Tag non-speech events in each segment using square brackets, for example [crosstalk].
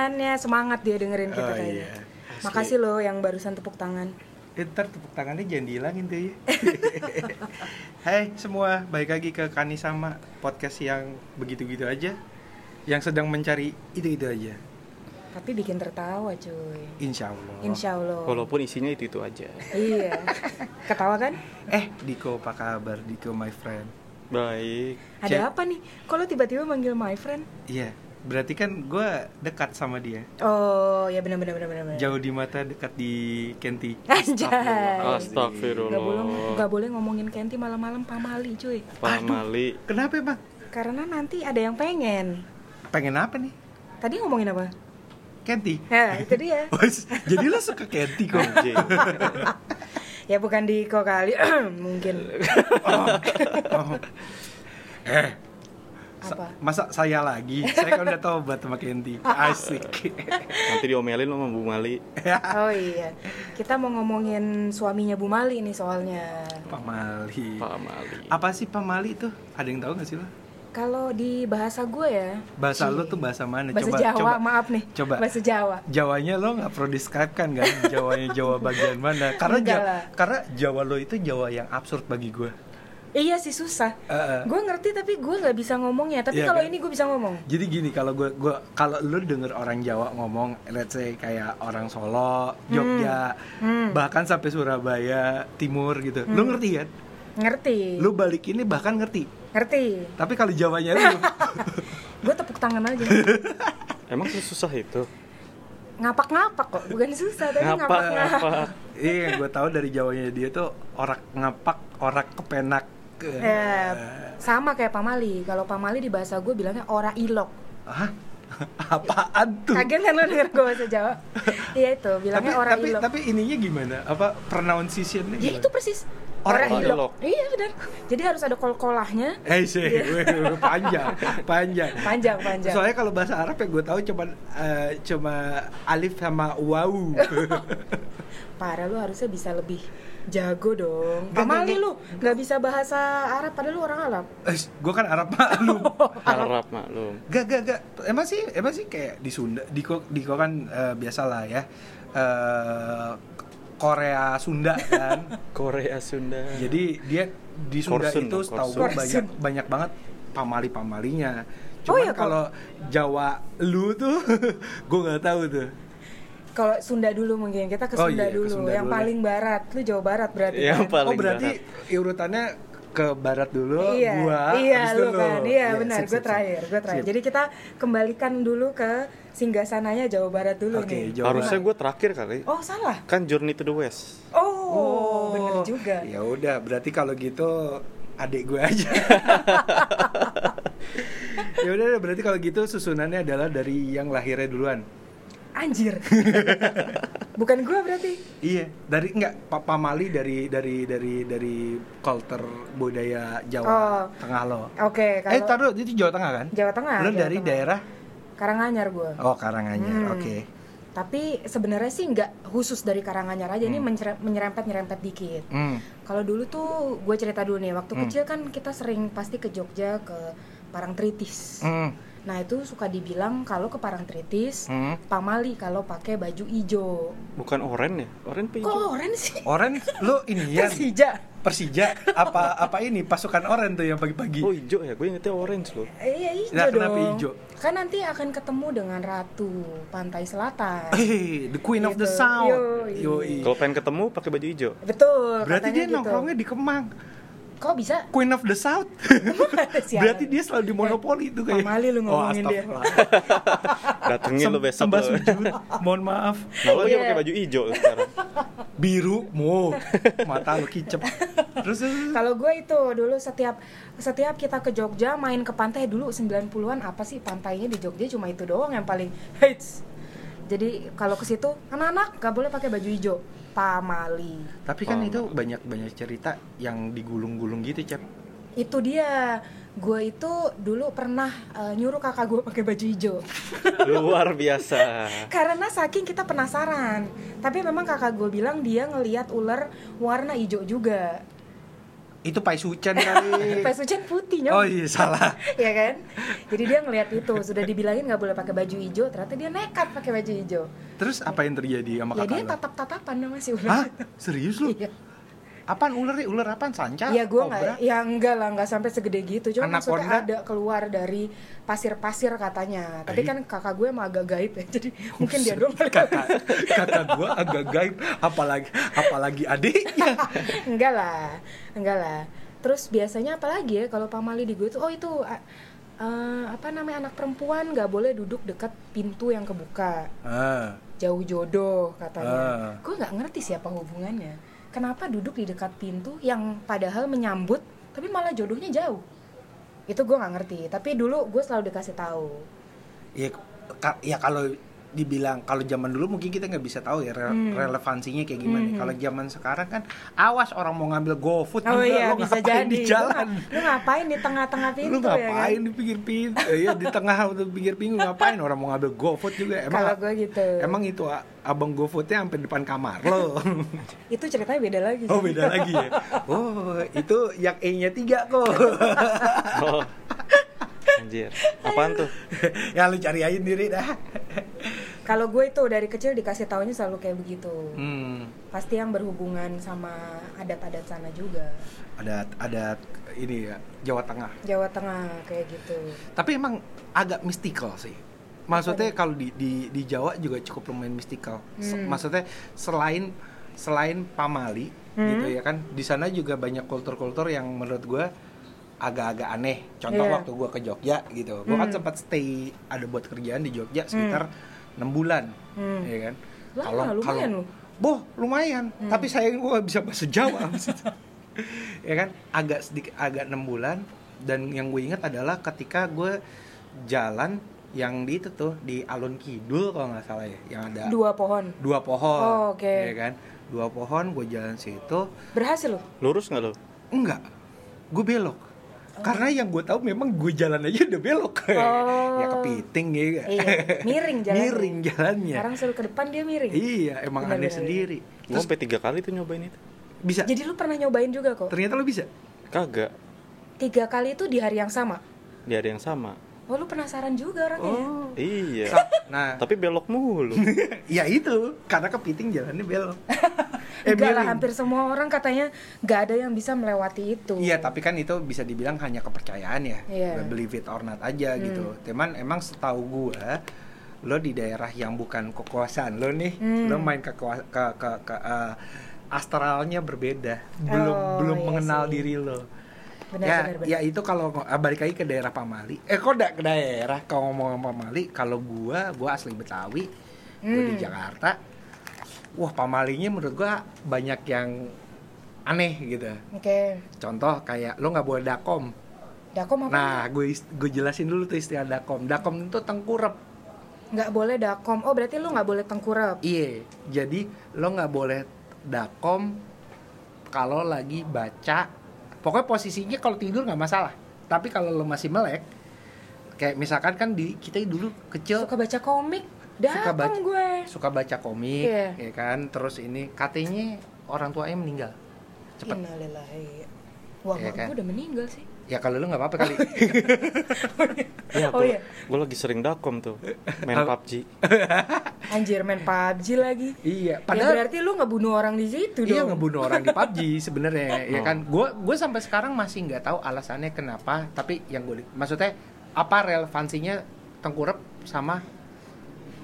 tangannya, semangat dia dengerin kita Oh, kayaknya. iya. Makasih loh yang barusan tepuk tangan. Eh, ntar tepuk tangannya jangan dihilangin tuh ya. [laughs] Hai semua, balik lagi ke Kani sama podcast yang begitu-gitu aja, yang sedang mencari itu-itu aja. Tapi bikin tertawa cuy. Insya Allah. Insya Allah. Walaupun isinya itu itu aja. Iya. Ketawa kan? Eh, Diko apa kabar? Diko my friend. Baik. Ada Cek. apa nih? Kalau tiba-tiba manggil my friend? Iya, berarti kan gue dekat sama dia. Oh, ya benar benar benar benar. Jauh di mata, dekat di Kenti. Anjay. Astagfirullah. Gak boleh gak boleh ngomongin Kenti malam-malam pamali cuy. Pak Mali. Kenapa emang? Karena nanti ada yang pengen. Pengen apa nih? Tadi ngomongin apa? Kenti. Ya, itu dia. [laughs] Jadi lo suka Kenti kok? [laughs] Ya bukan di kok kali [clears throat] mungkin. Oh. Eh, sa- Apa? masa saya lagi? Saya kan udah tobat sama Kenti. [laughs] Asik. Nanti diomelin lo sama Bu Mali. [laughs] Oh iya. Kita mau ngomongin suaminya Bu Mali nih soalnya. Pamali. Pak Mali. Apa sih Pamali tuh? Ada yang tahu gak sih lo? Kalau di bahasa gue ya. Bahasa lo tuh bahasa mana? Bahasa coba, Jawa, coba. maaf nih. Coba. Bahasa Jawa. Jawanya lo nggak perlu describe kan kan? Jawanya Jawa bagian mana? Karena Enggak Ja- lah. karena Jawa lo itu Jawa yang absurd bagi gue. Iya sih susah. Eh, eh. Gue ngerti tapi gue nggak bisa ngomongnya. Tapi Iya kalau kan? ini gue bisa ngomong. Jadi gini kalau gue gua kalau lu denger orang Jawa ngomong let's say kayak orang Solo, Jogja, Hmm. bahkan sampai Surabaya, Timur gitu. Lu ngerti kan? Ngerti. Lu balik ini bahkan ngerti. Ngerti. Tapi kalau Jawanya lu [laughs] Gue tepuk tangan aja. [laughs] Emang susah itu? Ngapak-ngapak kok. Bukan susah tapi Ngapa ngapak-ngapak. ngapa? Iya, gue tahu dari Jawanya dia tuh orak ngapak, orak kepenak. Ya, sama kayak Pamali. Kalau Pamali di bahasa gue bilangnya ora ilok. Hah? [laughs] Apaan tuh? Kaget kan lo denger gue bahasa Jawa? [laughs] Iya itu, tapi bilangnya ora tapi ilok. tapi ininya gimana? Apa pronunciation-nya Ya gimana? itu persis. Ora Ora ilok. ilok. Iya benar. Jadi harus ada kol-kolahnya. Eh sih, [laughs] panjang, panjang. Panjang, panjang. Soalnya kalau bahasa Arab ya gue tahu cuma eh, cuma alif sama waw. [laughs] Parah lu harusnya bisa lebih jago dong. Gak, Pamali gak, lu nggak bisa bahasa Arab padahal lu orang Arab. gue kan Arab maklum. [laughs] Harap maklum. Gak, gak, gak. Emang sih, emang sih kayak di Sunda, di Ko, di Ko kan eh, biasa lah ya. Eh, Korea Sunda kan. [laughs] Korea Sunda. Jadi dia di Sunda Korsun, itu gue Korsun. banyak banyak banget pamali-pamalinya. Oh Cuman iya, kok. kalau Jawa lu tuh [laughs] gue nggak tahu tuh. Kalau Sunda dulu mungkin kita ke Oh Sunda iya, ke dulu, Sunda yang dulu. paling barat. Lu Jawa Barat berarti. Yang kan? paling oh berarti barat. urutannya ke barat dulu, iya, gua, iya habis lu kan, iya benar, sip, gue terakhir, gue terakhir. Sip. Jadi kita kembalikan dulu ke singgasananya Jawa Barat dulu Oke, nih. Jawa Harusnya gue terakhir kali. Oh salah. Kan Journey to the West. Oh, bener juga. Ya udah, berarti kalau gitu adik gue aja. [laughs] ya udah, berarti kalau gitu susunannya adalah dari yang lahirnya duluan. Anjir. [laughs] Bukan gue berarti. Iya, dari enggak Pak Pamali dari dari dari dari culture budaya Jawa Oh. Tengah lo. Oke, kalau Eh, taruh itu Jawa Tengah kan? Jawa Tengah. Lo dari Tengah. daerah Karanganyar gue. Oh, Karanganyar. Hmm. Oke. Tapi sebenarnya sih nggak khusus dari Karanganyar aja, ini menyerempet nyerempet dikit. Hmm. Kalau dulu tuh gue cerita dulu nih, waktu Hmm. kecil kan kita sering pasti ke Jogja ke Parangtritis. Hmm. Nah itu suka dibilang kalau ke Parangtritis, Hmm. pamali kalau pakai baju ijo. Bukan oren ya? Oren apa Kok oren sih? Oren lo ini ya Persija. Persija apa apa ini pasukan Oren tuh yang pagi-pagi. Oh hijau ya? Gue ingetnya orange loh. Eh, Iya ijo Nah, dong. kenapa ijo? Kan nanti akan ketemu dengan Ratu Pantai Selatan. Eh, the Queen of the Gitu. South. Yoi. Kalau pengen ketemu pakai baju hijau. Betul. Berarti dia gitu. nongkrongnya di Kemang. Kok bisa? Queen of the South. [laughs] Berarti dia selalu di monopoli itu kayak. Pamali lu ngomongin dia. astagfirullah. [laughs] Datengin lo Sem- besok Sembah sujud. Mohon maaf. Nah, lo aja Iya. pakai baju hijau sekarang. Biru, mo. Mata lu kicep. Terus terus, Kalau gue itu dulu setiap setiap kita ke Jogja main ke pantai dulu 90-an apa sih pantainya di Jogja cuma itu doang yang paling hits. Jadi kalau ke situ anak-anak gak boleh pakai baju hijau. Pamali. Tapi kan Paham. itu banyak banyak cerita yang digulung-gulung gitu, Cep. Itu dia. Gue itu dulu pernah eh, nyuruh kakak gue pakai baju hijau. [laughs] Luar biasa. Karena saking kita penasaran. Tapi memang kakak gue bilang dia ngelihat ular warna hijau juga. Itu Pai Sucen kali. [laughs] Pas hujan putih nyom oh iya salah. [laughs] ya kan jadi dia ngeliat itu sudah dibilangin nggak boleh pakai baju hijau ternyata dia nekat pakai baju hijau Terus apa yang terjadi sama ya kakak dia lo? tatap tatapan sama si Hah? ular [laughs] Serius lu? iya Apaan ular nih? Ular apaan? Sanca? ya gue nggak ya enggak lah nggak sampai segede gitu cuma Anaconda? maksudnya ada keluar dari pasir-pasir katanya tapi Eh. kan kakak gue emang agak gaib ya [laughs] jadi mungkin dia doang kakak [laughs] kakak gua agak gaib apalagi apalagi adiknya [laughs] enggak lah enggak lah terus biasanya apalagi ya kalau pamali di gue tuh oh itu eh, apa namanya anak perempuan nggak boleh duduk dekat pintu yang kebuka ah jauh jodoh katanya Ah. gue nggak ngerti siapa hubungannya kenapa duduk di dekat pintu yang padahal menyambut tapi malah jodohnya jauh? Itu gue nggak ngerti tapi dulu gue selalu dikasih tahu. Ya ya kalau dibilang kalau zaman dulu mungkin kita nggak bisa tahu ya re- Hmm. relevansinya kayak gimana Hmm. kalau zaman sekarang kan awas orang mau ngambil GoFood oh juga iya lo bisa ngapain jadi di jalan lu, lu ngapain di tengah-tengah pintu lu ya ngapain kan di pinggir pintu iya di tengah atau pinggir pintu ngapain orang mau ngambil GoFood juga emang kalau gue gitu emang itu abang GoFoodnya sampai depan kamar lo [laughs] itu ceritanya beda lagi oh sih. beda lagi ya [laughs] oh itu yang E nya tiga kok [laughs] Oh. Anjir. Apaan tuh? ya lu cari aja sendiri dah kalau gue itu dari kecil dikasih taunya selalu kayak begitu hmm. pasti yang berhubungan sama adat-adat sana juga ada ada ini ya Jawa Tengah Jawa Tengah kayak gitu tapi emang agak mystical sih maksudnya kalau di, di di Jawa juga cukup lumayan mystical Se- Hmm. maksudnya selain selain pamali Hmm. gitu ya kan di sana juga banyak kultur-kultur yang menurut gue agak-agak aneh contoh Iya. waktu gue ke Jogja gitu gue kan Hmm. sempat stay ada buat kerjaan di Jogja sekitar enam bulan Hmm. ya kan? Lumayan loh. boh lumayan. Hmm. tapi sayang gue gak bisa bahasa Jawa. [laughs] Ya kan? Agak sedikit agak enam bulan. Dan yang gue ingat adalah ketika gue jalan yang di itu tuh di alun kidul kalau nggak salah ya yang ada dua pohon. Dua pohon Oh, oke. ya kan? Dua pohon gue jalan situ. Berhasil loh? Lurus nggak lo? enggak. Gue belok karena yang gue tahu memang gue jalan aja udah belok [laughs] Oh. ya kepiting ya iya miring [laughs] jalannya miring jalannya sekarang suruh ke depan dia miring iya emang Bener, aneh bener, sendiri Gue terus sampai tiga kali tuh nyobain itu. bisa jadi lu pernah nyobain juga kok ternyata lo bisa Kagak. tiga kali itu di hari yang sama Di hari yang sama. oh lu penasaran juga orangnya ya? oh Iya. nah Tapi belok mulu. [laughs] ya itu karena kepiting jalannya belok eh, enggak lah hampir semua orang katanya nggak ada yang bisa melewati itu Iya, tapi kan itu bisa dibilang hanya kepercayaan ya. Iya. Believe it or not aja Hmm. gitu. Teman emang setahu gua lo di daerah yang bukan kekuasaan lo nih, Hmm. lo main ke ke ke, ke, ke, eh, astralnya berbeda. Belum Oh, belum iya mengenal sih. diri lo. benar ya, benar benar ya itu kalau ah, balik lagi ke daerah Pamali. Eh kok da- ke daerah kalau ngomong Pamali, kalau gua gua asli Betawi, gua di Hmm. Jakarta. Wah, Pamalinya menurut gua banyak yang aneh gitu. oke Contoh kayak lo nggak boleh dakom. dakom apa Nah, gue gue jelasin dulu tuh istilah dakom. Dakom itu tengkurap. nggak boleh dakom oh berarti lu nggak boleh tengkurap Iya. Jadi lo nggak boleh dakom kalau lagi baca. Pokoknya posisinya kalau tidur nggak masalah. Tapi kalau lo masih melek, kayak misalkan kan di kita dulu kecil suka baca komik Suka baca- gue suka baca komik, Iya. ya kan. Terus ini katanya orang tuanya meninggal. Cepet. Innalillahi. Wah, Iya mak kan? gue udah meninggal sih. Ya kalau lo nggak apa-apa kali. Ya, [laughs] Oh iya. Gue lagi sering dakom tuh. Main? PUBG. [laughs] Anjir main PUBG lagi. iya. ya Padahal berarti lu ngebunuh orang di situ Iya dong. ngebunuh orang di PUBG [laughs] sebenarnya ya Oh. kan. Gue gue sampai sekarang masih nggak tahu alasannya kenapa. Tapi yang gue maksudnya apa relevansinya tengkurap sama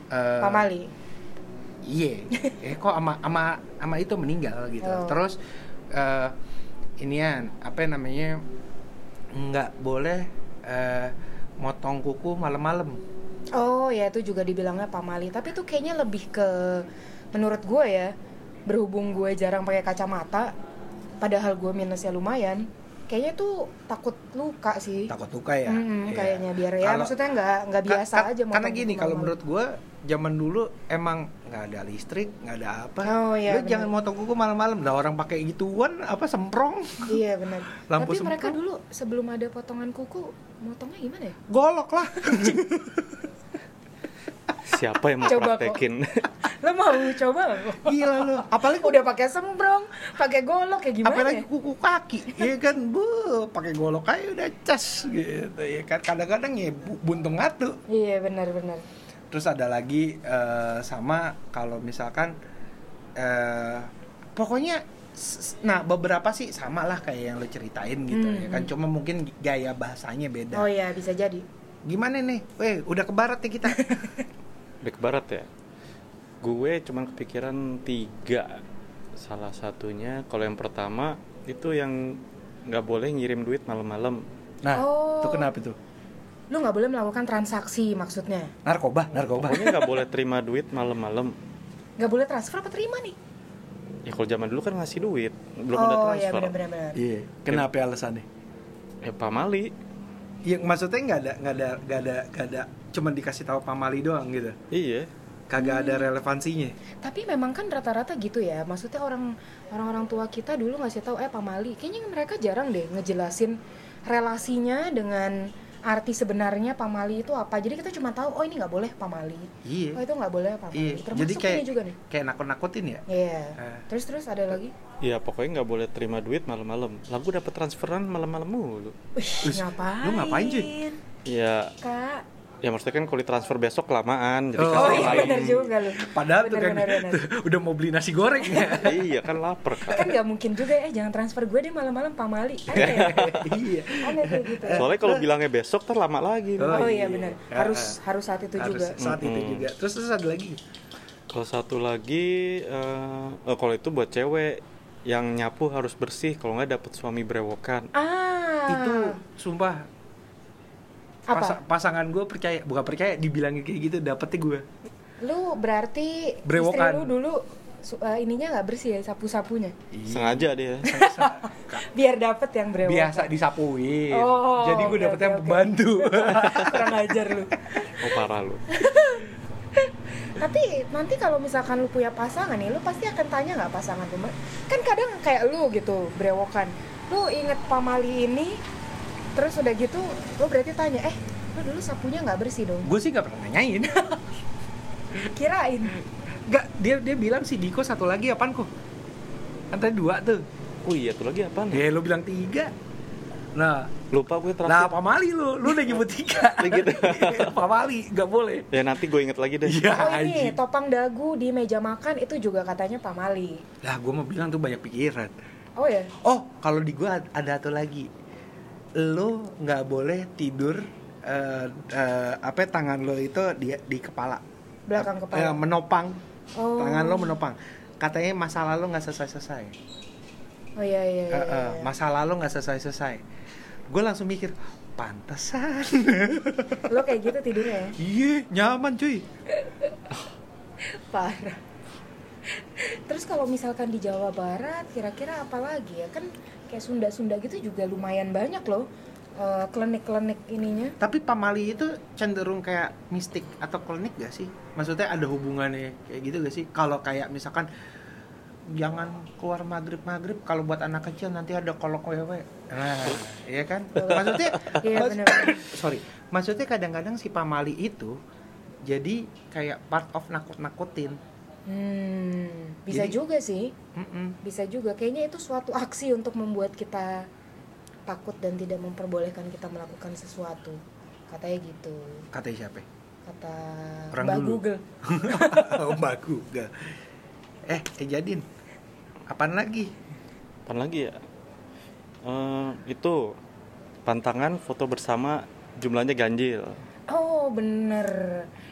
eh, Pamali. Iya. [laughs] eh kok ama ama ama itu meninggal gitu. Oh. Terus eh inian apa namanya nggak boleh eh, motong kuku malam-malam. Oh ya itu juga dibilangnya pamali. Tapi itu kayaknya lebih ke menurut gue ya berhubung gue jarang pakai kacamata, padahal gue minusnya lumayan. Kayaknya tuh takut luka sih. Takut luka ya. Iya. kayaknya biar ya Kalau- maksudnya nggak nggak Ka- biasa ka- aja karena gini kalau menurut gue zaman dulu emang nggak ada listrik nggak ada apa Oh, iya, lu jangan motong kuku malam-malam lah orang pakai gituan apa semprong Iya benar. [laughs] Lampu Tapi mereka semprong. dulu sebelum ada potongan kuku, motongnya gimana ya? golok lah [laughs] Siapa yang mau Coba praktekin? [laughs] Lo mau coba nggak? Gila lo, apalagi Udah pakai sembrong, pakai golok kayak gimana? apalagi ya? kuku kaki ya kan bu pakai golok aja udah cas gitu ya kan kadang-kadang ya bu- buntung atu Iya benar-benar. Terus ada lagi eh, sama kalau misalkan eh pokoknya nah beberapa sih sama lah kayak yang lo ceritain gitu Hmm, ya kan hmm. cuma mungkin gaya bahasanya beda Oh iya bisa jadi. gimana nih weh udah ke barat ya kita [laughs] Udah ke barat ya? Gue cuman kepikiran tiga Salah satunya, kalau yang pertama Itu yang nggak boleh ngirim duit malam-malam nah Oh. itu kenapa tuh Lu nggak boleh melakukan transaksi maksudnya. narkoba narkoba Pokoknya nggak boleh terima duit malam-malam Nggak boleh transfer apa terima nih? Ya kalau zaman dulu kan ngasih duit Belum ada oh iya transfer benar-benar. iya kenapa alasannya Ya pamali Iya, maksudnya nggak ada, nggak ada, nggak ada, nggak ada, cuman dikasih tahu pamali doang gitu. Iya Kagak Hmm. ada relevansinya. Tapi memang kan rata-rata gitu ya. Maksudnya orang orang-orang tua kita dulu ngasih tahu eh pamali. Kayaknya mereka jarang deh ngejelasin relasinya dengan arti sebenarnya pamali itu apa. Jadi kita cuma tahu oh ini nggak boleh pamali. Iya. Oh itu nggak boleh pamali. Iya. Termasuk Jadi kayak ini juga nih. kayak nakut-nakutin ya. Iya. Eh. Terus terus ada lagi. Ya pokoknya nggak boleh terima duit malam-malam Lagu dapat transferan malam-malam mulu Wih, ngapain? lu ngapain, cuy? Ya Kak. Ya maksudnya kan kalau ditransfer besok kelamaan Jadi Oh, kasih Oh iya benar juga lu. Padahal tuh Bener, kan bener, bener. tuh, [laughs] udah mau beli nasi goreng ya. Iya kan lapar Kan kan nggak mungkin juga eh jangan transfer gue deh malam-malam pamali. Aneh. [laughs] iya. Aneh tuh gitu. Soalnya kalau bilangnya besok ter lama lagi Oh, Oh, iya iya. benar. Ah, Harus harus saat itu Harus juga. saat itu Mm-mm. juga. Terus terus ada lagi. Kalau satu lagi, eh eh, kalau itu buat cewek yang nyapu harus bersih, kalau nggak dapet suami brewokan. Ah. Itu sumpah apa? pasa- pasangan gue percaya, bukan percaya, dibilangin kayak gitu dapetnya gue. Lu berarti Brewokan. istri lu dulu su- eh, ininya nggak bersih ya sapu-sapunya. Sengaja dia. [laughs] Biar dapet yang brewokan. Biasa disapuin. Oh, Jadi gue dapetnya oke, oke. pembantu. [laughs] Kurang ajar lu. Oh parah lu. [laughs] Tapi nanti kalau misalkan lu punya pasangan nih, lu pasti akan tanya nggak pasangan lu? Kan kadang kayak lu gitu, brewokan. Lu inget pamali ini, terus udah gitu, lu berarti tanya, eh, lu dulu sapunya nggak bersih dong? gue sih gak pernah nanyain. [laughs] Kirain. Gak, dia dia bilang si Diko satu lagi apaan kok? Kan tadi dua tuh. Oh iya, tuh lagi apa nih? Ya lu bilang tiga. Nah, Lupa gue nah terakhir. pamali lu, lu udah nyebut tiga. [laughs] Gitu. [laughs] pamali, gak boleh. Ya nanti gue inget lagi deh. Iya, Oh ini topang dagu di meja makan itu juga katanya pamali. Lah, gue mau bilang tuh banyak pikiran. Oh ya, Oh, kalau di gua ad- ada satu lagi. Lu nggak boleh tidur eh eh, apa ya, tangan lo itu di di kepala. belakang Eh, kepala. menopang. Oh. Tangan lo menopang. Katanya masa lalu nggak selesai-selesai. Oh iya iya iya. Eh, eh, iya. masa lalu nggak selesai-selesai. Gue langsung mikir, pantesan. [laughs] Lo kayak gitu tidurnya ya? Iya, nyaman cuy. Parah. Terus kalau misalkan di Jawa Barat, kira-kira apa lagi ya? Kan kayak Sunda-Sunda gitu juga lumayan banyak loh eh, klinik-klinik ininya. Tapi pamali itu cenderung kayak mistik atau klinik gak sih? Maksudnya ada hubungannya kayak gitu gak sih? Kalau kayak misalkan jangan keluar maghrib maghrib kalau buat anak kecil nanti ada kolok wewe nah iya kan maksudnya Iya, mas- bener-bener. [coughs] sorry maksudnya kadang-kadang si pamali itu jadi kayak part of nakut-nakutin Hmm, bisa Jadi- juga sih. Mm-mm. Bisa juga. Kayaknya itu suatu aksi untuk membuat kita takut dan tidak memperbolehkan kita melakukan sesuatu. Katanya gitu. katanya siapa Kata Orang Mbak dulu. Google. [laughs] oh mbak Google eh eh jadin apaan lagi Apaan lagi ya? Eh, itu pantangan foto bersama jumlahnya ganjil. Oh bener.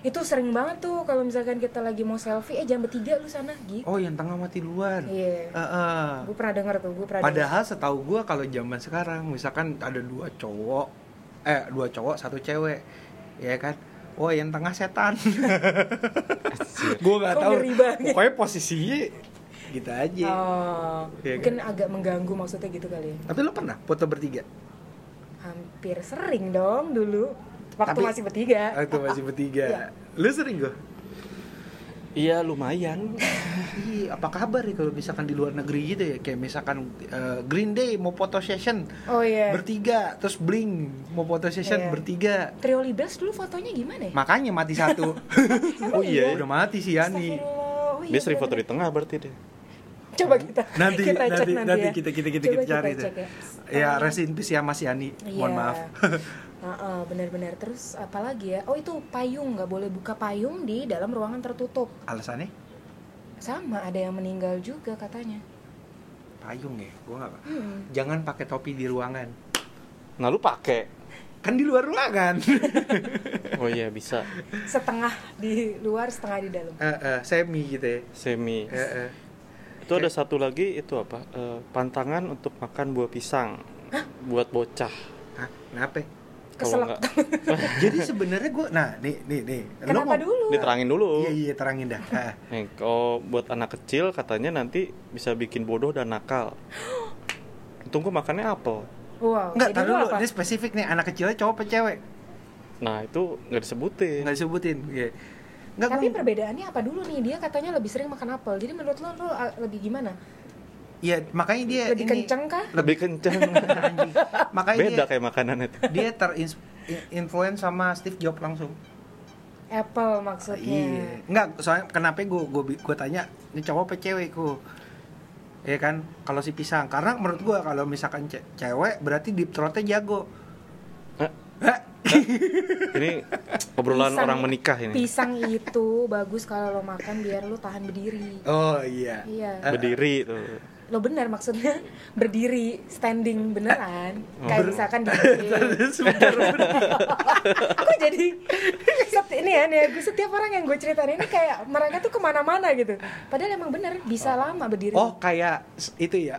Itu sering banget tuh kalau misalkan kita lagi mau selfie Eh jam bertiga lu sana gitu oh yang tengah mati duluan. Iya. Heeh. Gue pernah denger tuh gue pernah Padahal setahu gua kalau zaman sekarang misalkan ada dua cowok eh dua cowok satu cewek ya kan? Wah yang tengah setan. Gua nggak Kok tahu? Pokoknya posisinya gitu aja. Denger. Oh, Iya mungkin agak mengganggu maksudnya gitu kali ya. Tapi lo pernah foto bertiga? Hampir sering dong dulu Waktu Tapi- masih bertiga Waktu masih bertiga Iya. Lu sering gua? Iya lumayan. Iya, apa kabar ya kalau misalkan di luar negeri gitu ya? Kayak misalkan eh, Green Day mau foto session Oh iya. bertiga, terus Blink mau foto session Iya. bertiga. Trio Libres dulu fotonya gimana ya? Makanya mati satu. [laughs] Oh iya. Udah mati si Yani. Oh, iya, Dia sering foto di tengah berarti deh. Coba kita Nanti kita cek nanti nanti, nanti ya. kita kita kita, Coba kita cari cek deh. ya. Ya, Oh. rest in peace ya Mas Yani. Mohon Iya. maaf. [laughs] Heeh, benar-benar terus apalagi ya? Oh itu payung nggak boleh buka payung di dalam ruangan tertutup. Alasannya Sama ada yang meninggal juga katanya. payung ya. Gua nggak. Hmm. Jangan pakai topi di ruangan. Nah lu pakai. Kan di luar ruangan. [laughs] Oh iya bisa. Setengah di luar, setengah di dalam. Eh, eh, semi gitu ya. Semi. Eh, eh. Itu ada satu lagi itu apa? Eh, pantangan untuk makan buah pisang. Buat bocah. Hah, kenapa? Kalau Keselak. nggak, [laughs] Jadi sebenarnya gua nah nih nih nih. Lu Kenapa mau- dulu? diterangin dulu. Iya iya terangin dah. Ah. Nih, kalau buat anak kecil katanya nanti bisa bikin bodoh dan nakal. [gasps] Tunggu makannya apel. Wow. Enggak, jadi tahu lu dulu. apa? Ini spesifik nih anak kecilnya cowok apa cewek? Nah itu nggak disebutin. Enggak disebutin. Iya. Enggak Tapi gua- perbedaannya apa dulu nih? Dia katanya lebih sering makan apel. Jadi menurut lo, lo lebih gimana? Iya, makanya dia lebih ini kenceng kah? Lebih kencang. [laughs] Anjing. makanya Beda dia, kayak makanan itu. dia terinfluence sama Steve Jobs langsung. Apple maksudnya. Iya. Enggak, soalnya kenapa gue gue gue tanya ini cowok apa cewek ku? Ya kan, kalau si pisang karena menurut gue kalau misalkan ce- cewek berarti deep throatnya jago. Hah? Ini obrolan Pisang- orang menikah ini. Pisang itu bagus kalau lo makan biar lo tahan berdiri. Oh iya. Iya. Eh, Berdiri tuh. Lo benar maksudnya [laughs] berdiri, standing beneran. Oh. Kayak misalkan di [laughs] Aku jadi set, ini ya, nih, gue setiap orang yang gue ceritain ini kayak mereka tuh ke mana-mana gitu. Padahal emang bener bisa lama berdiri. Oh kayak itu ya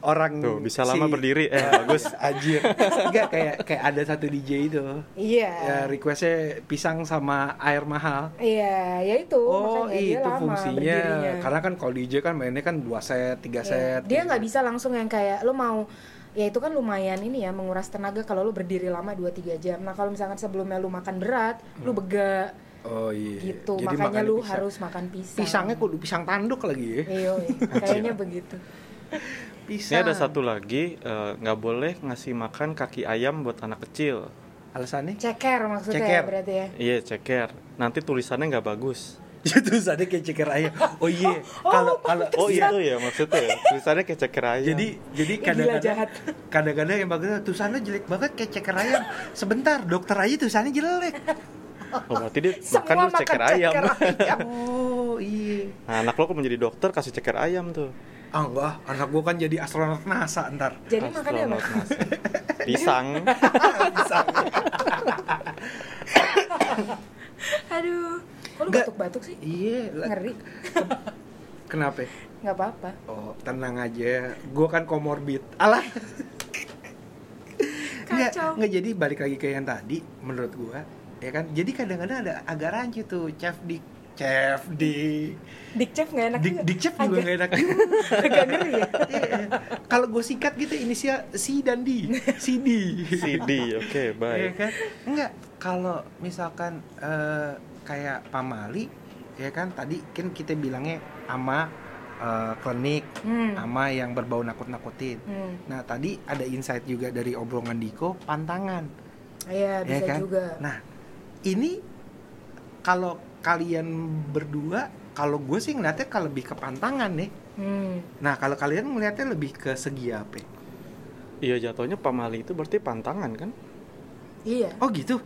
orang Tuh, bisa lama berdiri. [laughs] Eh, bagus. Anjir. Enggak kayak kayak ada satu DJ itu. Iya. Ya requestnya pisang sama air mahal. Iya, ya itu Oh itu lama fungsinya. berdirinya. Karena kan kalau DJ kan mainnya kan dua set, tiga Iya. set. Dia gitu. nggak bisa langsung yang kayak lo mau ya itu kan lumayan ini ya menguras tenaga kalau lo berdiri lama 2-3 jam. Nah kalau misalkan sebelumnya lo makan berat, lo bega Oh iya. gitu. Jadi Makanya lo pisang. harus makan pisang. pisangnya kudu pisang tanduk lagi ya. Iya, [laughs] kayaknya begitu. [laughs] Ini Pisang. ada satu lagi eh, nggak boleh ngasih makan kaki ayam buat anak kecil. alasannya? Ceker maksudnya Ceker. ya berarti ya. Iya ceker. Nanti tulisannya nggak bagus. [laughs] Itu ada kayak ceker ayam. [laughs] Oh iya. Kalau kalau Oh itu ya maksudnya. ya. Tulisannya kayak ceker ayam. Jadi jadi kadang-kadang jahat. [laughs] kadang-kadang yang bagus tulisannya jelek banget kayak ceker ayam. Sebentar, dokter aja tulisannya jelek. oh, berarti dia Semua makan makan ceker ceker ayam. ayam. Oh iya. nah anak lo kalau menjadi dokter kasih ceker ayam tuh. Ah enggak, anak gua kan jadi astronot NASA ntar. Jadi makannya apa? Astronot NASA. [laughs] Pisang. Pisang. [laughs] Aduh, kok lu batuk-batuk sih? Iya. lah. Ngeri. Kenapa? Nggak apa-apa. Oh, tenang aja. Gua kan komorbid. Alah. [laughs] Nggak, Kacau. nggak jadi balik lagi ke yang tadi menurut gua ya kan jadi kadang-kadang ada agak rancu tuh chef di chef di Dick Chef nggak enak di, juga. di chef juga Agak- nggak enak juga. [laughs] Agak ngeri ya. Iya. kalau gue sikat gitu inisial C dan D CD CD. Oke Iya baik. kan enggak kalau misalkan eh, kayak pamali ya kan tadi kan kita bilangnya ama eh, klinik Hmm. ama yang berbau nakut-nakutin Hmm. nah tadi ada insight juga dari obrolan Diko pantangan Iya, bisa ya kan juga. nah ini kalau kalian berdua kalau gue sih ngeliatnya kalau lebih ke pantangan nih Hmm. nah kalau kalian ngeliatnya lebih ke segi apa Iya jatuhnya pamali itu berarti pantangan kan? Iya, oh gitu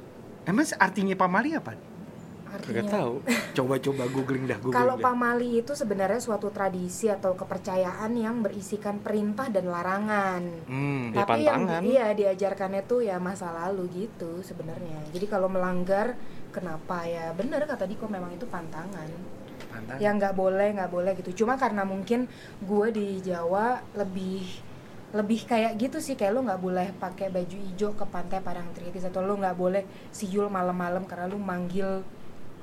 emang artinya pamali apa Gak artinya. tahu. [laughs] coba-coba googling dah googling Kalau dah. pamali itu sebenarnya suatu tradisi atau kepercayaan yang berisikan perintah dan larangan. hmm. Ya, Tapi yang pantangan. iya diajarkannya tuh ya masa lalu gitu sebenarnya. Jadi kalau melanggar kenapa ya bener kata Diko memang itu pantangan. pantangan. Ya nggak boleh nggak boleh gitu. Cuma karena mungkin gue di Jawa lebih lebih kayak gitu sih kayak lu nggak boleh pakai baju hijau ke pantai Parangtritis atau lu nggak boleh siul malam-malam karena lu manggil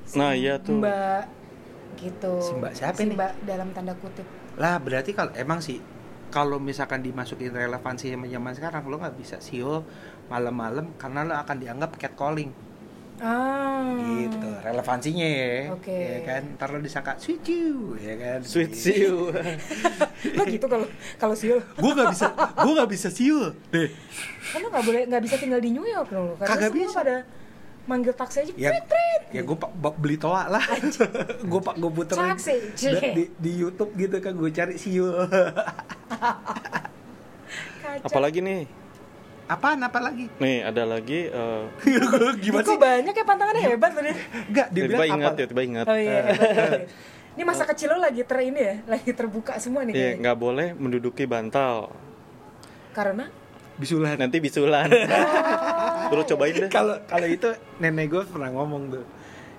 si Nah, iya tuh. Mbak gitu. Si Mbak siapa Si nih? Mbak dalam tanda kutip. lah berarti kalau emang sih kalau misalkan dimasukin relevansi sama zaman sekarang lo nggak bisa sio malam-malam karena lo akan dianggap catcalling Ah. gitu relevansinya ya Oke. ya kan ntar lo disangka sweet you ya kan Sweet siu. [laughs] Lo gitu kalau kalau siul. gue nggak bisa gue nggak bisa siul deh Kan lo nggak boleh nggak bisa tinggal di New York loh. Karena Kagak semua bisa. pada manggil taksi aja. ya prit, prit. ya gue pak beli toa lah [laughs] gue pak gue puter Taksi, di, di, YouTube gitu kan gue cari siul [laughs] Kacau. Apalagi nih? Apaan apa lagi Nih ada lagi eh, [laughs] gimana Kok sih banyak ya pantangannya hebat tadi. Enggak, dia bilang ingat apa? ya, tiba ingat. Oh iya, hebat. [laughs] Ini masa kecil lo lagi ter ini ya, lagi terbuka semua nih Iya, kayaknya. nggak boleh menduduki bantal. Karena Bisulan. Nanti bisulan. [laughs] Terus cobain deh. Kalau kalau itu nenek gue pernah ngomong tuh.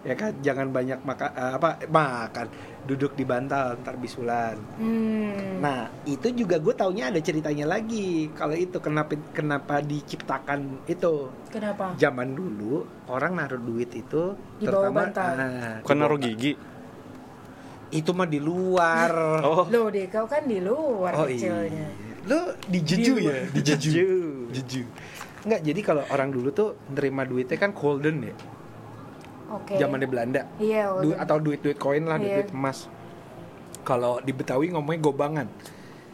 Ya kan, jangan banyak makan apa makan, duduk di bantal ntar bisulan. hmm, Nah, itu juga gue taunya ada ceritanya lagi. Kalau itu kenapa kenapa diciptakan itu? kenapa? Zaman dulu orang naruh duit itu Di bawah terutama bantal. ah, Bukan naruh gigi. Itu mah di luar. [laughs] Oh, Lo deh, kau kan di luar Oh iya. kecilnya. Lo di jeju Di ya? Di jeju. Jeju. Jeju. Enggak, jadi kalau orang dulu tuh nerima duitnya kan golden ya. Oke. Zamannya Belanda. Iya, Du- atau duit-duit koin lah, Iya. duit emas. Kalau di Betawi ngomongnya gobangan,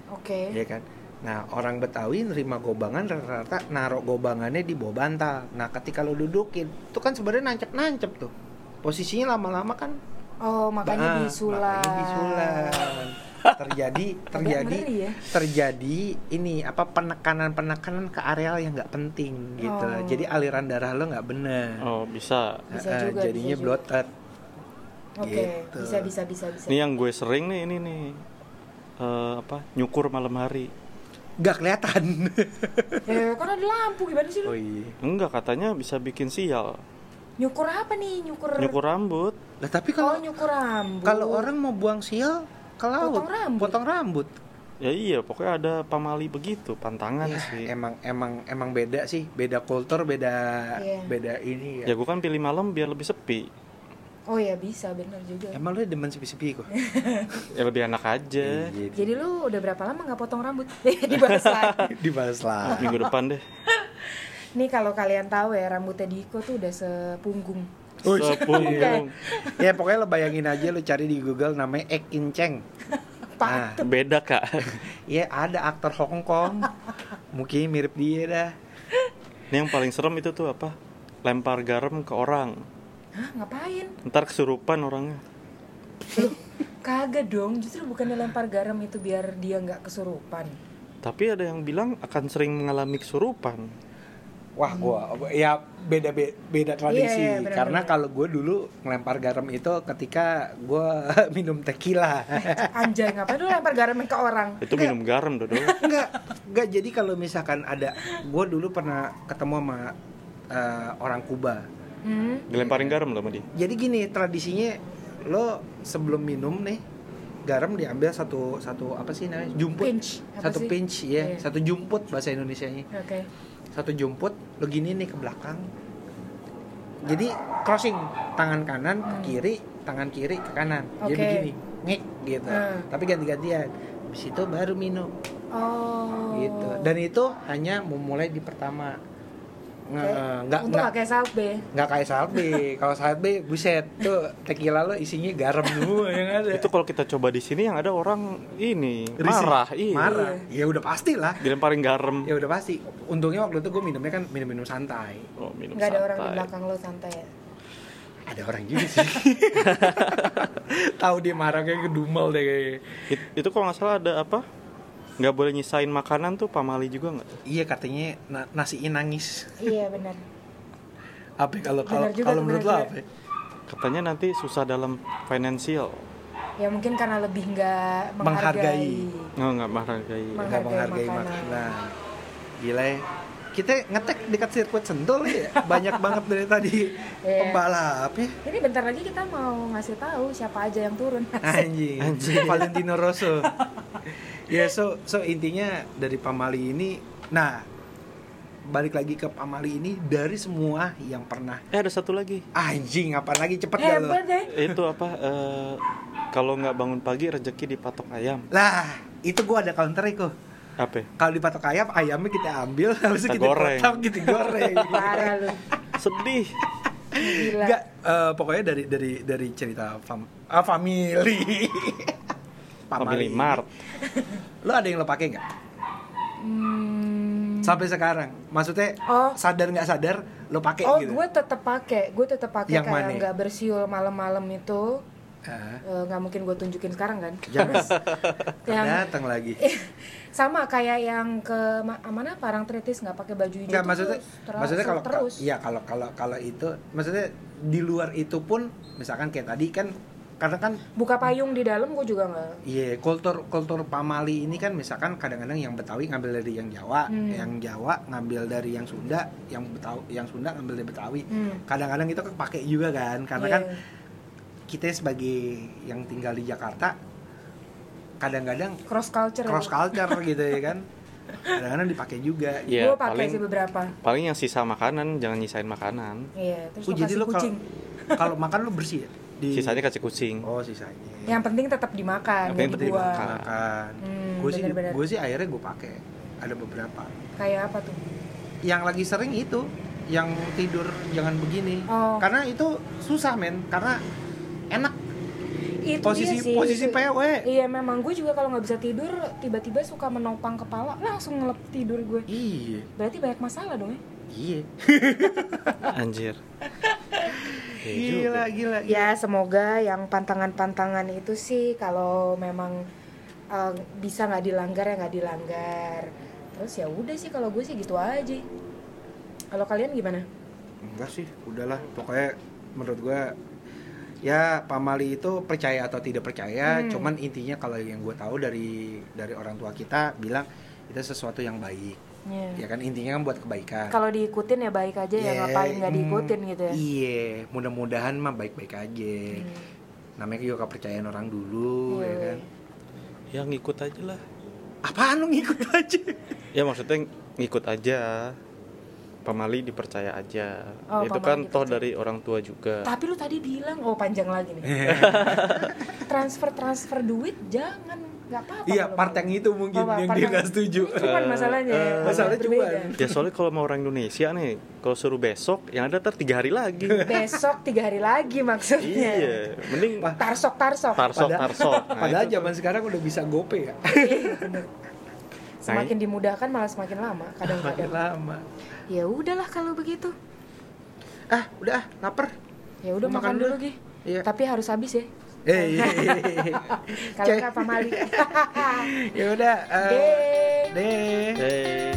Oke. ya kan? Nah, orang Betawi nerima gobangan rata-rata naruh gobangannya di bawah bantal. Nah, ketika lo dudukin, itu kan sebenarnya nancep-nancep tuh. Posisinya lama-lama kan Oh, makanya bisulan. Terjadi terjadi ngeri ya. terjadi ini apa penekanan-penekanan ke areal yang nggak penting gitu. Oh. Jadi aliran darah lo nggak benar. oh bisa. Bisa juga, jadinya bisa juga. bloated. Oke, Gitu. bisa bisa bisa bisa. Ini yang gue sering nih ini nih. Eh, apa? Nyukur malam hari. Nggak kelihatan. [laughs] Eh, kan ada lampu gimana sih lu? oh iya. Enggak katanya bisa bikin sial. Nyukur apa nih? Nyukur. Nyukur rambut. Lah tapi Oh, kalau nyukur rambut. kalau orang mau buang sial ke laut, Potong rambut. potong rambut. Ya iya, pokoknya ada pamali begitu, pantangan Ya, sih. emang emang emang beda sih, beda kultur, beda Iya. beda ini Ya ya. gue kan pilih malam biar lebih sepi. Oh ya bisa, benar juga. Emang lu demen sepi-sepi kok. [laughs] Ya lebih enak aja. Iya, Jadi lu udah berapa lama nggak potong rambut? [laughs] Dibahas lagi. [laughs] dibahas lah. Minggu depan deh. Nih kalau kalian tahu ya rambutnya Diko tuh udah sepunggung. Sepunggung. ya pokoknya lo bayangin aja lo cari di Google namanya Ek In Cheng. [laughs] Nah, Beda kak. [laughs] ya ada aktor Hong Kong. Mungkin mirip dia dah. Ini yang paling serem itu tuh apa? Lempar garam ke orang. Hah, ngapain? Ntar kesurupan orangnya. Loh, kagak dong. Justru bukannya lempar garam itu biar dia nggak kesurupan. Tapi ada yang bilang akan sering mengalami kesurupan. Wah, gua ya beda be- beda tradisi. Iya, iya, benar, Karena kalau gue dulu ngelempar garam itu ketika gua [laughs] minum tequila. [laughs] Anjay, ngapain lu lempar garam ke orang? Itu minum garam dodol. [laughs] enggak, enggak. Jadi kalau misalkan ada, gue dulu pernah ketemu sama eh, orang Kuba. Hmm? Dilemparin garam loh sama dia. Jadi gini tradisinya lo sebelum minum nih garam diambil satu satu apa sih namanya jumput Pinch, apa satu sih? pinch ya Iya. satu jumput bahasa Indonesia nya Oke. Satu jumput lo gini nih ke belakang jadi crossing tangan kanan ke Hmm. kiri tangan kiri ke kanan jadi Oke. begini ngek gitu Hmm. tapi ganti-gantian habis itu baru minum Oh. gitu dan itu hanya memulai di pertama Nge- nggak Untuk nggak kayak salbe. nggak kayak salbe [laughs] kalau salbe buset tuh tequila lo isinya garam semua yang ada Itu kalau kita coba di sini yang ada orang ini Risih. marah, iya. marah ya udah pasti lah Dilemparin garam. ya udah pasti untungnya waktu itu gue minumnya kan minum-minum santai Oh, minum Nggak ada orang di santai. belakang lo santai ya. ada orang juga sih [laughs] tahu dia marah kayak kedumel deh kayaknya It- itu kalau nggak salah ada apa? Nggak boleh nyisain makanan tuh pamali juga nggak? iya katanya na nasiin nangis Iya benar. [laughs] apa ya, kalau kalau kalau menurut lo apa ya? Katanya nanti susah dalam finansial. Ya mungkin karena lebih nggak Menghargai. menghargai. Oh, nggak menghargai. Meng- nggak menghargai makanan. makanan gila ya kita ngetek dekat sirkuit sentul ya banyak [laughs] banget dari tadi Iya. pembalap ya Ini bentar lagi kita mau ngasih tahu siapa aja yang turun. [laughs] anjing Anjing. Valentino Rosso [laughs] ya so so intinya dari pamali ini nah balik lagi ke pamali ini dari semua yang pernah Eh ada satu lagi. anjing apa lagi cepet lo deh. Itu apa? eh, kalau nggak bangun pagi rezeki dipatok ayam. lah itu gua ada counter kok Apa? kalau dipatok ayam ayamnya kita ambil habis itu Kita kita goreng. potong kita goreng [laughs] Parah lu. Sedih. Gila. Enggak, eh, pokoknya dari dari dari cerita fam ah, [laughs] family. Family Mart. Lo ada yang lo pakai nggak? Hmm. Sampai sekarang. Maksudnya Oh. sadar nggak sadar lo pakai Oh, gitu. gue tetap pakai. Gue tetap pakai kayak nggak bersiul malam-malam itu. Eh, nggak mungkin gue tunjukin sekarang kan? jangan [laughs] yang datang lagi. [laughs] sama kayak yang ke ma- mana parang tritis nggak pakai baju hijau maksudnya terus- maksudnya kalau terus iya kalau kalau kalau itu maksudnya di luar itu pun misalkan kayak tadi kan karena kan buka payung di dalam gue juga nggak Iya, kultur kultur pamali ini kan misalkan kadang-kadang yang Betawi ngambil dari yang Jawa, Hmm. yang Jawa ngambil dari yang Sunda, yang Betawi, yang Sunda ngambil dari Betawi. Hmm. Kadang-kadang itu kepake juga kan, karena Iya. kan kita sebagai yang tinggal di Jakarta kadang-kadang cross culture cross culture gitu ya kan. Kadang-kadang dipakai juga. Iya, gue pakai paling sih beberapa paling yang sisa makanan jangan nyisain makanan. iya terus Oh, jadi kasih lo kalau kucing kalau makan lo bersih ya? Di Sisanya kasih kucing. Oh, sisanya. yang penting tetap dimakan Yang penting dibuang dimakan. makan. Hmm, gue sih gue sih akhirnya gue pakai. Ada beberapa. kayak apa tuh yang lagi sering itu yang tidur jangan begini Oh. karena itu susah men karena enak. Itu posisi dia sih, posisi itu- PW iya memang gue juga kalau nggak bisa tidur tiba-tiba suka menopang kepala langsung ngelep tidur gue. Iya. Berarti banyak masalah dong ya? Iya. [laughs] Anjir. Iya juga. gila gila. Ya semoga yang pantangan-pantangan itu sih kalau memang uh, bisa nggak dilanggar ya nggak dilanggar. Terus ya udah sih kalau gue sih gitu aja. Kalau kalian gimana? Enggak sih udahlah. Pokoknya menurut gue ya pamali itu percaya atau tidak percaya Hmm. cuman intinya kalau yang gue tahu dari dari orang tua kita bilang itu sesuatu yang baik Iya. ya kan intinya kan buat kebaikan kalau diikutin ya baik aja ya Ya, ngapain nggak mm, diikutin gitu ya iya mudah-mudahan mah baik-baik aja Hmm. namanya juga kepercayaan orang dulu Iya, ya kan Ya ngikut aja lah. apaan lu ngikut aja Ya maksudnya ngikut aja. Pamali dipercaya aja. Oh, Itu kan toh dipercaya. dari orang tua juga. tapi lu tadi bilang oh panjang lagi nih [laughs] transfer transfer duit jangan nggak apa-apa iya part yang itu mungkin Oh, yang part dia nggak setuju cuman masalahnya ya, Eh, masalahnya cuman. Ya soalnya kalau mau orang Indonesia nih, kalau suruh besok, yang ada ntar tiga hari lagi. besok tiga hari lagi maksudnya iya, mending tarsok tarsok tarsok Padahal- tarsok. Nah, padahal zaman sekarang udah bisa gope ya Iya. Semakin dimudahkan malah semakin lama makin kadang-kadang. lama. Ya udahlah kalau begitu. Ah udah ah lapar. Ya udah Makan makan, dulu. dulu? Gi. Iya. tapi harus habis ya. Eh iya, iya, iya. kalau nggak pamali [laughs] ya udah eh, Deh. deh. Eh,